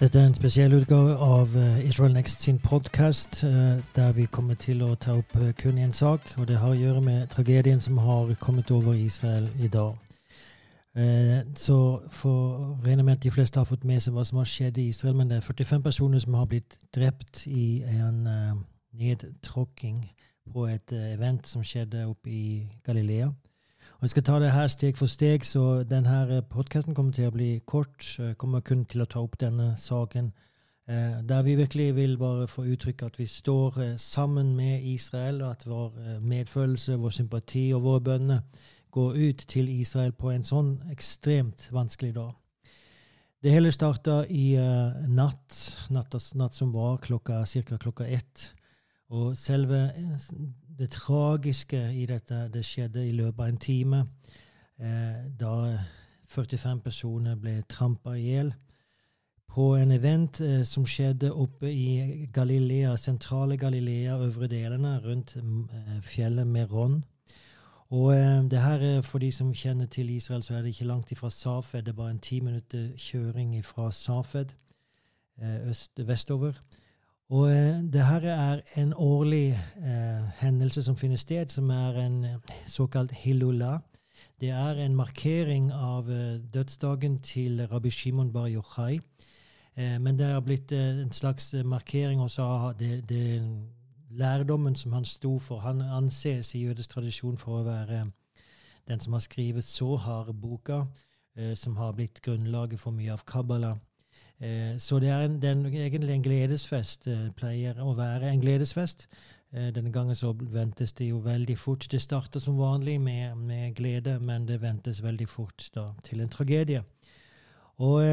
Dette er en spesiell utgave av eh, Israel Next sin podkast, eh, der vi kommer til å ta opp eh, kun én sak. Og det har å gjøre med tragedien som har kommet over Israel i dag. Så for regner med at de fleste har fått med seg hva som har skjedd i Israel, men det er 45 personer som har blitt drept i en nedtråkking på et event som skjedde oppe i Galilea. Og Jeg skal ta det her steg for steg, så denne podkasten kommer til å bli kort. Jeg kommer kun til å ta opp denne saken eh, der vi virkelig vil bare få uttrykke at vi står eh, sammen med Israel, og at vår eh, medfølelse, vår sympati og våre bønner går ut til Israel på en sånn ekstremt vanskelig dag. Det hele starta i natt, natt som var, klokka, ca. klokka ett. Og selve det tragiske i dette det skjedde i løpet av en time, eh, da 45 personer ble trampa i hjel på en event eh, som skjedde oppe i Galilea, sentrale Galilea, øvre delene, rundt eh, fjellet Meron. Og eh, det her er For de som kjenner til Israel, så er det ikke langt ifra Safed. Det er bare en ti minutter kjøring fra Safed eh, øst, vestover. Og eh, det her er en årlig eh, hendelse som finner sted, som er en eh, såkalt hilula. Det er en markering av eh, dødsdagen til rabbi Shimon bar Yochai. Eh, men det har blitt en slags markering også av det, det, lærdommen som han sto for. Han anses i jødisk tradisjon for å være den som har skrevet Sohar-boka, som har blitt grunnlaget for mye av Kabbalah. Eh, så det er, en, det er, egentlig en gledesfest. Det eh, pleier å være en gledesfest. Eh, denne gangen så ventes det jo veldig fort. Det starter som vanlig med, med glede, men det ventes veldig fort da, til en tragedie. Og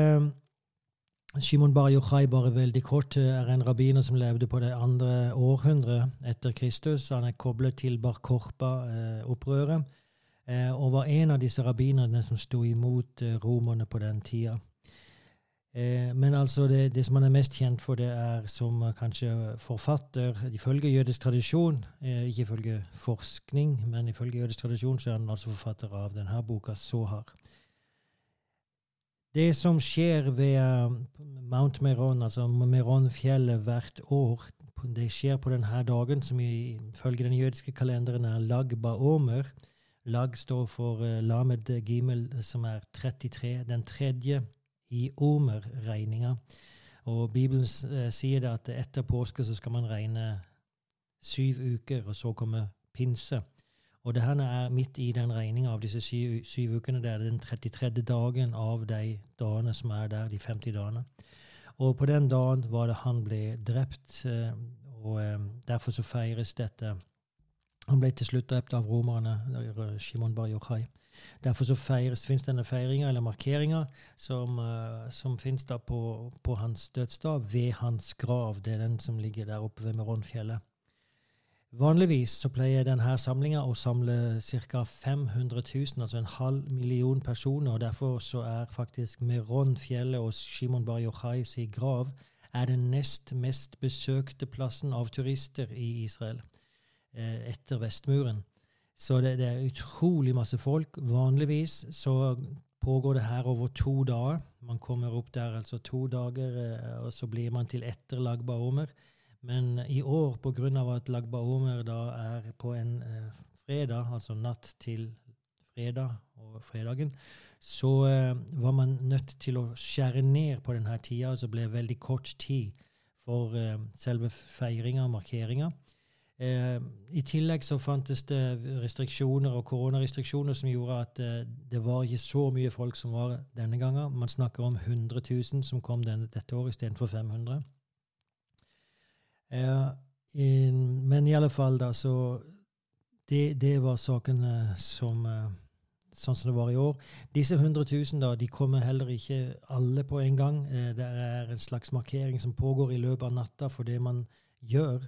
Shimon Bar Yochai, bare veldig kort, er en rabbiner som levde på det andre århundret etter Kristus. Han er koblet til Bar Korpa-opprøret, og var en av disse rabbinerne som sto imot romerne på den tida. Eh, men altså det, det, som han er mest kjent for, det er som kanskje forfatter ifølge jødisk tradisjon. Eh, ikke ifølge forskning, men ifølge jødisk tradisjon så er han altså forfatter av denne boka Sohar. Det som skjer ved uh, Mount Meron, altså Meron-fjellet hvert år, det skjer på denne dagen, som ifølge den jødiske kalenderen er Lag Baomer. Lag står for Lamed Gimel, som er 33, den tredje i omer-regninga. Og Bibelen eh, sier det at etter påske så skal man regne syv uker, og så kommer pinse. Og det her er midt i den regninga av disse syv, syv, ukene. Det er den 33. dagen av de dagene som er der, de 50 dagene. Og på den dagen var det han ble drept, eh, og eh, derfor så feires dette. Han ble til slutt drept av romerne, Shimon Bar Yochai. Derfor så feires, finnes denne feiringa eller markeringa som, uh, som finnes på, på, hans dødsdag, ved hans grav. Det er den som ligger der oppe ved Meronfjellet. Vanligvis så pleier denne samlinga å samle ca. 500 000, altså en halv million personer. og Derfor så er faktisk Meronfjellet og Shimon Bar Yochai sin grav er den nest mest besøkte plassen av turister i Israel eh, etter Vestmuren. Så det, det, er utrolig masse folk. Vanligvis så pågår det her over to dager. Man kommer opp der altså to dager, eh, og så blir man til etter Lagba Omer. Men i år, pga. at Lagba Omer da er på en eh, fredag, altså natt til fredag og fredagen, så eh, var man nødt til å skjære ned på denne tida, altså ble veldig kort tid for eh, selve feiringa og markeringa. Eh, I tillegg så fantes det restriksjoner og koronarestriksjoner som gjorde at eh, det var ikke så mye folk som var denne gangen. Man snakker om 100 000 som kom denne, dette året istedenfor 500. Eh, in, men i alle fall, da, så det, det var sakene som eh, sånn som det var i år. Disse 100 000 da, de kommer heller ikke alle på en gang. Eh, det er en slags markering som pågår i løpet av natta for det man gjør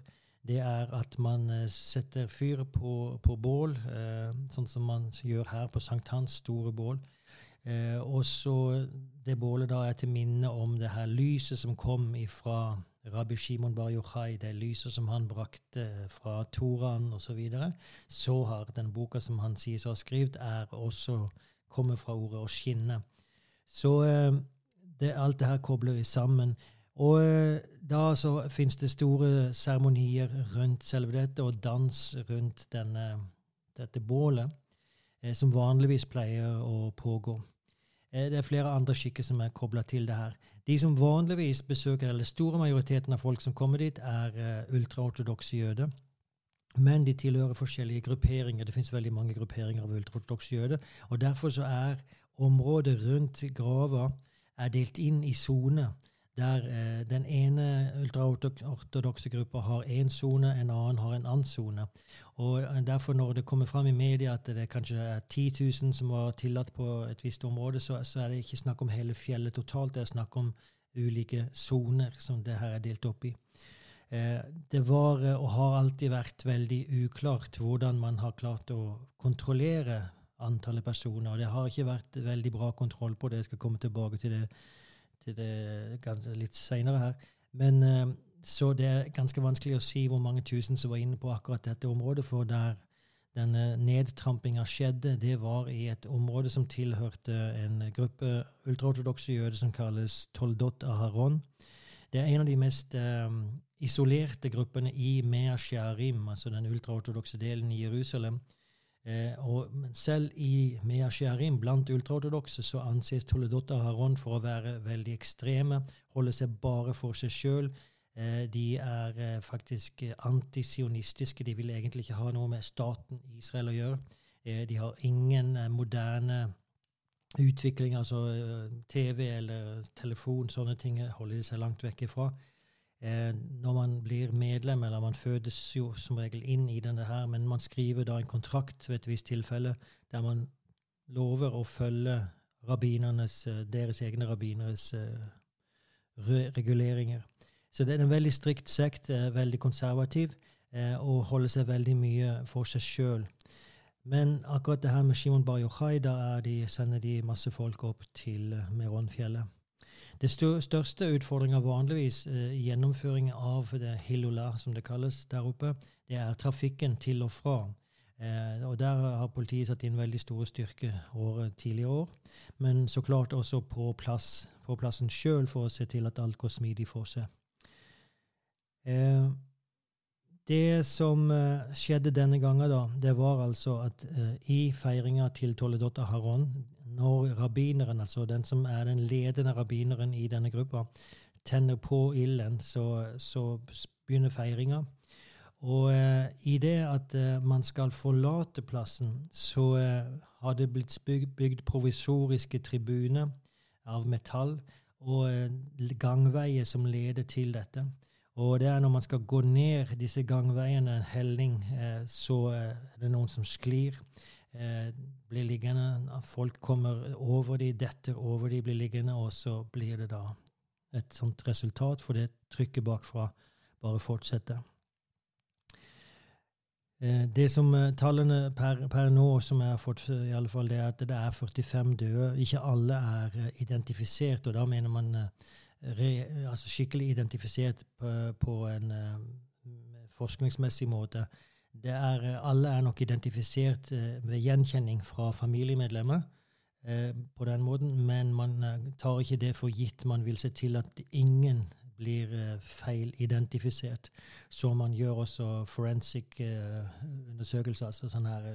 det er at man eh, setter fyr på, på bål, eh, sånn som man gjør her på Sankthans, store bål. Eh, og så Det bålet da er til minne om det her lyset som kom fra Rabbi Shimon Bar Yochai, det lyset som han brakte fra Toran osv. Så, videre. så har den boka som han sies å ha skrevet, er også kommer fra ordet å skinne. Så det, alt det her kobler vi sammen. Og eh, da så finnes det store seremonier rundt selve dette, og dans rundt denne, dette bålet, eh, som vanligvis pleier å pågå. Eh, det er flere andre skikker som er kobla til det her. De som vanligvis besøker, eller store majoriteten av folk som kommer dit, er ultraortodokse jøder. Men de tilhører forskjellige grupperinger. Det finnes veldig mange grupperinger av ultraortodokse jøder. Og derfor så er området rundt grava delt inn i soner der eh, den ene ultraortodokse gruppa har én sone, en annen har en annen sone. Eh, derfor Når det kommer fram i media at det kanskje er 10 000 som var tillatt på et visst område, så, så, er det ikke snakk om hele fjellet totalt, det er snakk om ulike soner som det her er delt opp i. Eh, det var eh, og har alltid vært veldig uklart hvordan man har klart å kontrollere antallet personer. og Det har ikke vært veldig bra kontroll på det. Jeg skal komme tilbake til det til det litt seinere her. Men eh, Så det er ganske vanskelig å si hvor mange tusen som var inne på akkurat dette området. For der denne nedtrampinga skjedde, det var i et område som tilhørte en gruppe ultraortodokse jøder som kalles Toldot Aharon. Det er en av de mest um, isolerte gruppene i Mea Shearim, altså den ultraortodokse delen i Jerusalem. Eh, og, men selv i Mea Shearim, blant ultraortodokse, så anses Toledot Haron for å være veldig ekstreme, holde seg bare for seg sjøl. Eh, de er eh, faktisk antisionistiske. De vil egentlig ikke ha noe med staten Israel å gjøre. De har ingen moderne utvikling, altså TV eller telefon, sånne ting holder de seg langt vekk ifra. Eh, når man blir medlem, eller man fødes jo som regel inn i denne her, men man skriver da en kontrakt ved et visst tilfelle der man lover å følge rabbinernes, eh, deres egne rabbineres eh, reguleringer. Så det er en veldig strikt sekt, eh, veldig konservativ, eh, og holder seg veldig mye for seg sjøl. Men akkurat det her med Shimon Bar Yochai, da de, sender de masse folk opp til Meronfjellet. Det største utfordringa vanligvis eh, i gjennomføring av det Hilula, som det kalles der oppe, det er trafikken til og fra. Eh, og Der har politiet satt inn veldig store styrker året tidligere år. Men så klart også på, plass, på plassen sjøl for å se til at alt går smidig for seg. Eh, det som skjedde denne gangen, da, det var altså at i feiringa til Toledot Aharon, når rabbineren, altså den som er den ledende rabbineren i denne gruppa, tenner på ilden, så, så begynner feiringa. Og eh, i det at eh, man skal forlate plassen, så eh, har det blitt bygd, bygd provisoriske tribuner av metall og gangveier som leder til dette. Og det er når man skal gå ned disse gangveiene, en helning, så er det noen som sklir eh, blir liggende. Folk kommer over de, detter over de, blir liggende, og så blir det da et sånt resultat, for det trykket bakfra bare fortsetter. Eh, det som eh, Tallene per, per, nå som jeg har fått, i alle fall, det er at det er 45 døde. Ikke alle er eh, identifisert, og da mener man re, altså skikkelig identifisert på, på en forskningsmessig måte. Er, eh, alle er nok identifisert eh, ved gjenkjenning fra familiemedlemmer eh, på den måten, men man tar ikke det for gitt. Man vil se til at ingen blir feilidentifisert. Så man gjør også forensic undersøkelser, altså sånn her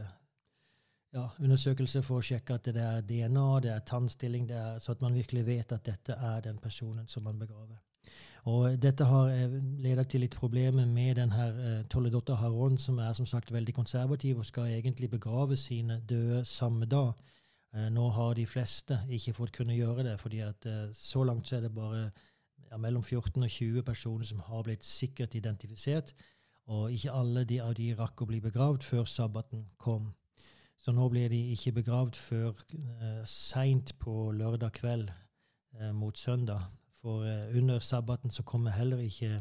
ja, undersøkelse for å sjekke at det er DNA, det er tannstilling, det er, så at man virkelig vet at dette er den personen som man begraver. Og Dette har eh, ledet til litt problemer med denne her Toledotta Haron, som er som sagt veldig konservativ og skal egentlig begrave sine døde samme dag. Uh, nå har de fleste ikke fått kunne gjøre det, fordi at så langt så er det bare ja, mellom 14 og 20 personer som har blitt sikkert identifisert. Og ikke alle de av de rakk å bli begravd før sabbaten kom. Så nå blir de ikke begravd før uh, seint på lørdag kveld mot søndag. For uh, under sabbaten så kommer heller ikke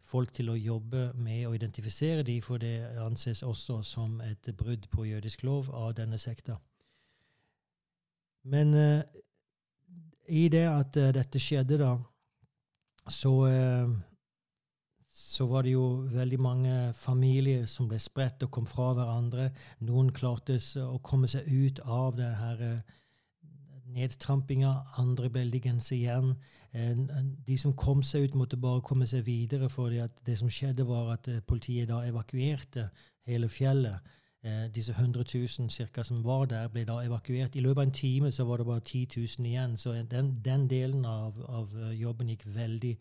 folk til å jobbe med å identifisere de, for det anses også som et brudd på jødisk lov av denne sekta. Men uh, i det at uh, dette skjedde, da, så så var det jo veldig mange familier som ble spredt og kom fra hverandre. Noen klarte å komme seg ut av det her nedtrampinga, andre ble liggende igjen. De som kom seg ut, måtte bare komme seg videre, for det som skjedde, var at politiet da evakuerte hele fjellet. Disse 100 000 cirka, som var der, ble da evakuert. I løpet av en time så var det bare 10 000 igjen. Så den, den delen av, av, jobben gikk veldig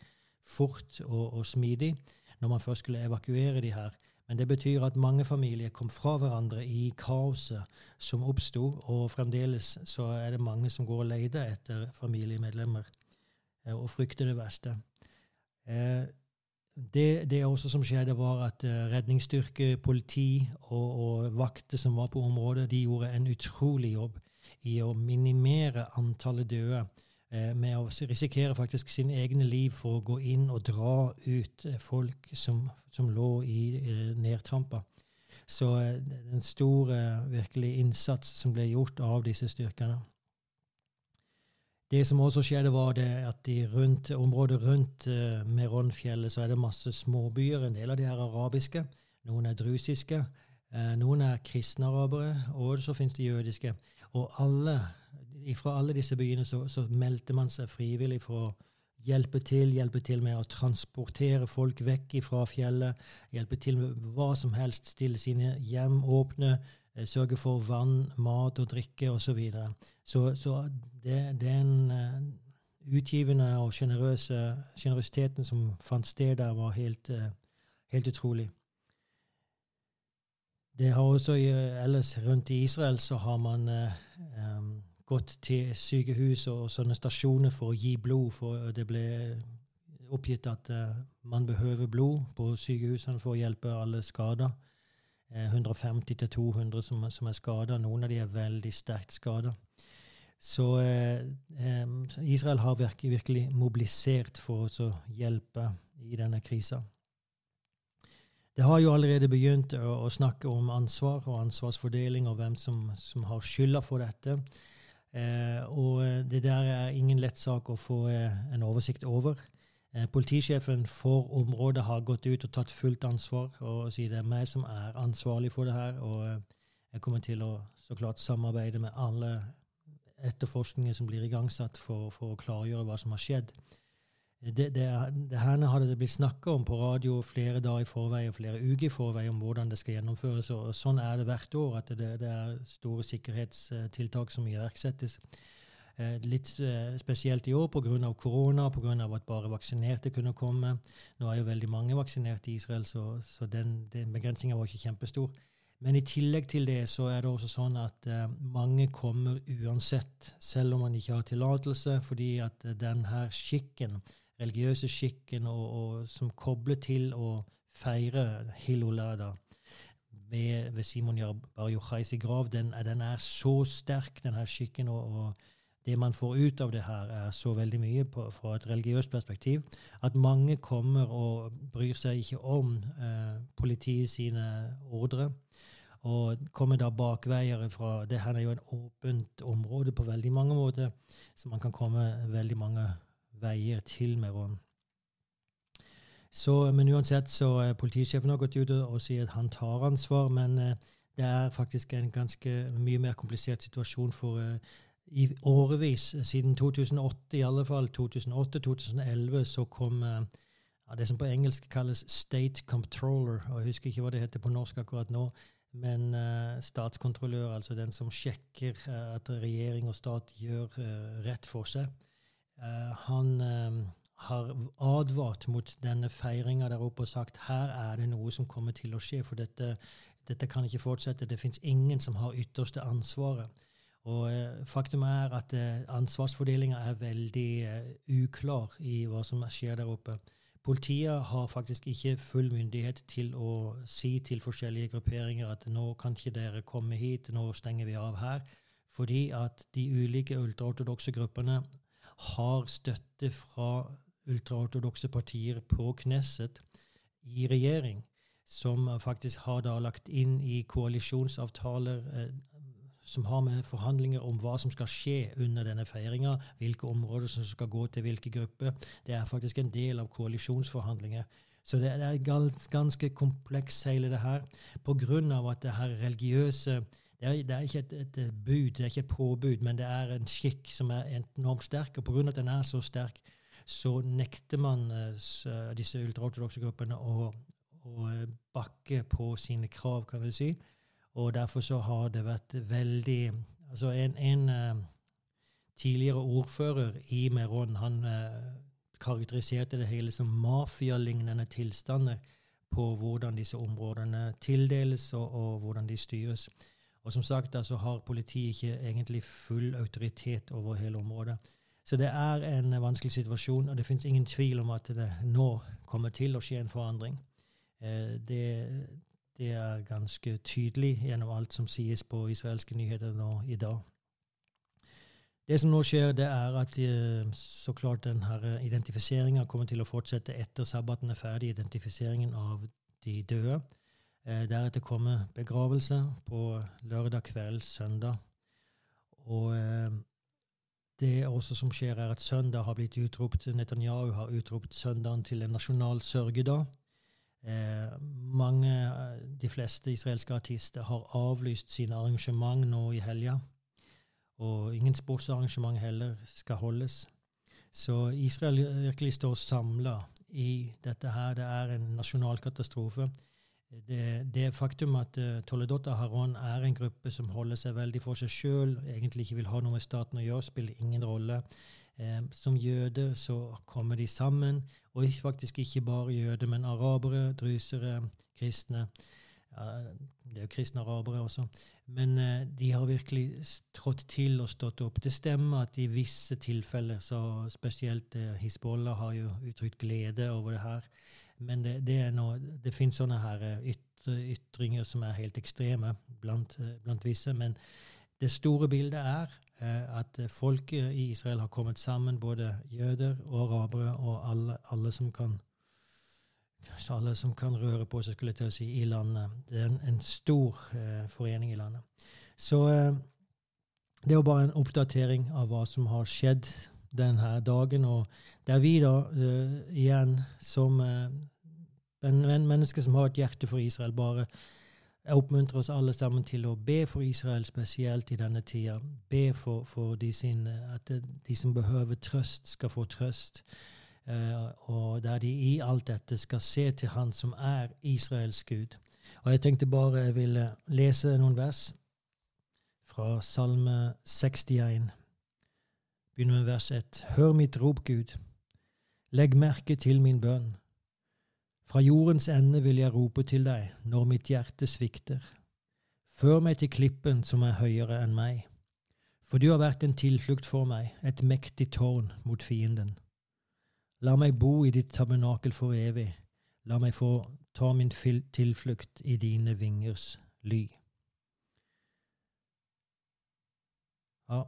fort og, og smidig når man først skulle evakuere de her. Men det betyr at mange familier kom fra hverandre i kaoset som oppsto, og fremdeles så er det mange som går og leter etter familiemedlemmer eh, og frykter det verste. Eh, det, det også som skjedde, var at eh, redningsstyrke, politi og, og vakter som var på området, de gjorde en utrolig jobb i å minimere antallet døde med å risikere faktisk sine egne liv for å gå inn og dra ut eh, folk som, som lå i eh, nedtrampa. Så en stor virkelig innsats som ble gjort av disse styrkene. Det som også skjedde, var at i rundt, området rundt Meronfjellet så er det masse småbyer. En del av de er arabiske. Noen er drusiske. Noen er kristne arabere, og så finnes det jødiske. Og alle fra alle disse byene så, så, meldte man seg frivillig for å hjelpe til, hjelpe til med å transportere folk vekk fra fjellet, hjelpe til med hva som helst, stille sine hjem åpne, eh, sørge for vann, mat og drikke osv. Så, videre. så Så det, den uh, utgivende og sjenerøsiteten som fant sted der, var helt, uh, helt utrolig. Det har også ellers rundt i Israel så har man um, gått til sykehus og sånne stasjoner for å gi blod. For det ble oppgitt at uh, man behøver blod på sykehusene for å hjelpe alle skader. Uh, 150-200 som, som, er skada. Noen av de er veldig sterkt skada. Så uh, um, Israel har virkelig, virkelig mobilisert for å hjelpe i denne krisa. Det har jo allerede begynt å, å, snakke om ansvar og ansvarsfordeling, og hvem som, som har skylda for dette. Eh, og det der er ingen lett sak å få eh, en oversikt over. Eh, politisjefen for området har gått ut og tatt fullt ansvar og sier det er meg som er ansvarlig for det her. Og jeg kommer til å så klart samarbeide med alle etterforskninger som blir igangsatt for, for å klargjøre hva som har skjedd det, det, det her hadde det blitt snakka om på radio flere dager i forvei og flere uker i forvei om hvordan det skal gjennomføres. og Sånn er det hvert år, at det, det er store sikkerhetstiltak som iverksettes. Eh, litt eh, spesielt i år pga. korona, pga. at bare vaksinerte kunne komme. Nå er jo veldig mange vaksinerte i Israel, så, så den, den begrensninga var ikke kjempestor. Men i tillegg til det så er det også sånn at eh, mange kommer uansett, selv om man ikke har tillatelse, fordi at denne den her skikken religiøse skikken og, og, som kobler til å feire Hilolada ved, ved Simon Bar Yochais grav, den, den, er så sterk, denne skikken. Og, og, det man får ut av det her, er så veldig mye på, fra et religiøst perspektiv at mange kommer og bryr seg ikke om eh, politiet sine ordre. Og kommer da bakveier fra Det her er jo en åpent område på veldig mange måter, så man kan komme veldig mange veier til Meron. Så, men uansett så er politisjefen har gått ut og sier at han tar ansvar, men uh, det er faktisk en ganske mye mer komplisert situasjon for uh, i årevis, siden 2008 i alle fall, 2008-2011, så kom uh, det som på engelsk kalles state controller, og Jeg husker ikke hva det heter på norsk akkurat nå. Men statskontrollør, altså den som sjekker at regjering og stat gjør rett for seg. Eh, han eh, har advart mot denne feiringa der oppe og sagt her er det noe som kommer til å skje, for dette, dette kan ikke fortsette. Det fins ingen som har ytterste ansvaret. Og eh, faktum er at eh, ansvarsfordelinga er veldig uklar i hva som skjer der oppe. Politiet har faktisk ikke full myndighet til å si til forskjellige grupperinger at nå kan ikke dere komme hit, nå stenger vi av her. Fordi at de ulike ultraortodokse gruppene har støtte fra ultraortodokse partier på Knesset i regjering, som faktisk har da lagt inn i koalisjonsavtaler eh, som har med forhandlinger om hva som skal skje under denne feiringa, hvilke områder som skal gå til hvilke grupper. Det er faktisk en del av koalisjonsforhandlinger. Så det er ganske kompleks, hele det her, på grunn av at det her religiøse Det er, det er ikke et, et, bud, det er ikke et påbud, men det er en skikk som er enormt sterk. Og pga. at den er så sterk, så nekter man uh, disse ultraortodokse gruppene å, å, bakke på sine krav, kan vi si. Og derfor så har det vært veldig Altså en, en uh, tidligere ordfører i Meron, han uh, karakteriserte det hele som mafialignende tilstander på hvordan disse områdene tildeles, og, og hvordan de styres. Og som sagt, altså har politiet ikke egentlig full autoritet over hele området. Så det er en vanskelig situasjon, og det finnes ingen tvil om at det nå kommer til å skje en forandring. Eh, det, det, er ganske tydelig gjennom alt som sies på israelske nyheter nå i dag. Det som nå skjer, det er at eh, så klart denne identifiseringa kommer til å fortsette etter sabbaten er ferdig, identifiseringen av de døde. Eh, deretter kommer begravelse på lørdag kveld, søndag. Og eh, det også som skjer, er at søndag har blitt utropt Netanyahu har utropt søndagen til en nasjonal sørgedag. Eh, mange, de fleste israelske artister har avlyst sine arrangement nå i helga. Og ingen sportsarrangement heller skal holdes. Så Israel virkelig står samla i dette her. Det er en nasjonal katastrofe det, det faktum at uh, Toledot Haron er en gruppe som holder seg veldig for seg sjøl, egentlig ikke vil ha noe med staten å gjøre, spiller ingen rolle. Eh, som jøder så kommer de sammen, og faktisk ikke bare jøder, men arabere, drysere, kristne. Uh, det er jo kristne arabere også. Men uh, de har virkelig trådt til og stått opp. Det stemmer at i visse tilfeller, så spesielt Hizbollah har jo uttrykt glede over det her. Men det, det, noe, det finnes sånne her yt, ytringer som er helt ekstreme blant, eh, blant, visse. Men det store bildet er eh, at folket i Israel har kommet sammen, både jøder og arabere og alle, alle som kan alle som kan røre på seg, skulle jeg til å si, i landet. Det er en, en stor eh, forening i landet. Så eh, det er jo bare en oppdatering av hva som har skjedd denne dagen. Og det er vi da uh, igjen som en menneske som har et hjerte for Israel, bare oppmuntrer oss alle sammen til å be for Israel, spesielt i denne tida. Be for, for de sin, at de som behøver trøst, skal få trøst. Uh, og der de i alt dette skal se til Han som er Israels Gud. Og jeg tenkte bare jeg ville lese noen vers fra Salme 61. Begynner med vers 1. Hør mitt rop, Gud. Legg merke til min bønn. Fra jordens ende vil jeg rope til deg når mitt hjerte svikter. Før meg til klippen som er høyere enn meg. For du har vært en tilflukt for meg, et mektig tårn mot fienden. La meg bo i ditt tabernakel for evig. La meg få ta min tilflukt i dine vingers ly. Ja,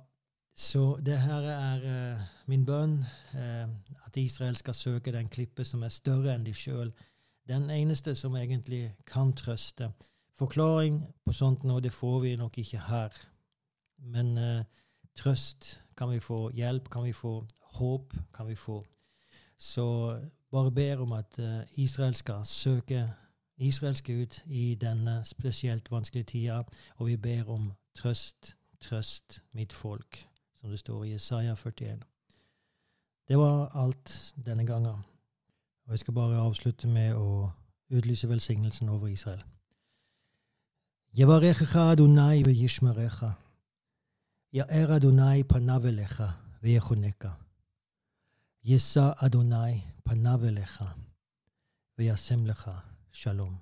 så det her er uh, min bønn, uh, at Israel skal søke den klippet som er større enn de sjøl den eneste som egentlig kan trøste. Forklaring på sånt nå, det får vi nok ikke her. Men uh, trøst kan vi få, hjelp kan vi få, håp kan vi få. Så bare ber om at Israel skal søke israelske ut i denne spesielt vanskelige tida, og vi ber om trøst, trøst mitt folk, som det står i Jesaja 41. Det var alt denne gangen. Og jeg skal bare avslutte med å utlyse velsignelsen over Israel. יברכך אדוני וישמרך. יאר אדוני פניו אליך ויחונקה. יישא אדוני פניו אליך וישם לך שלום.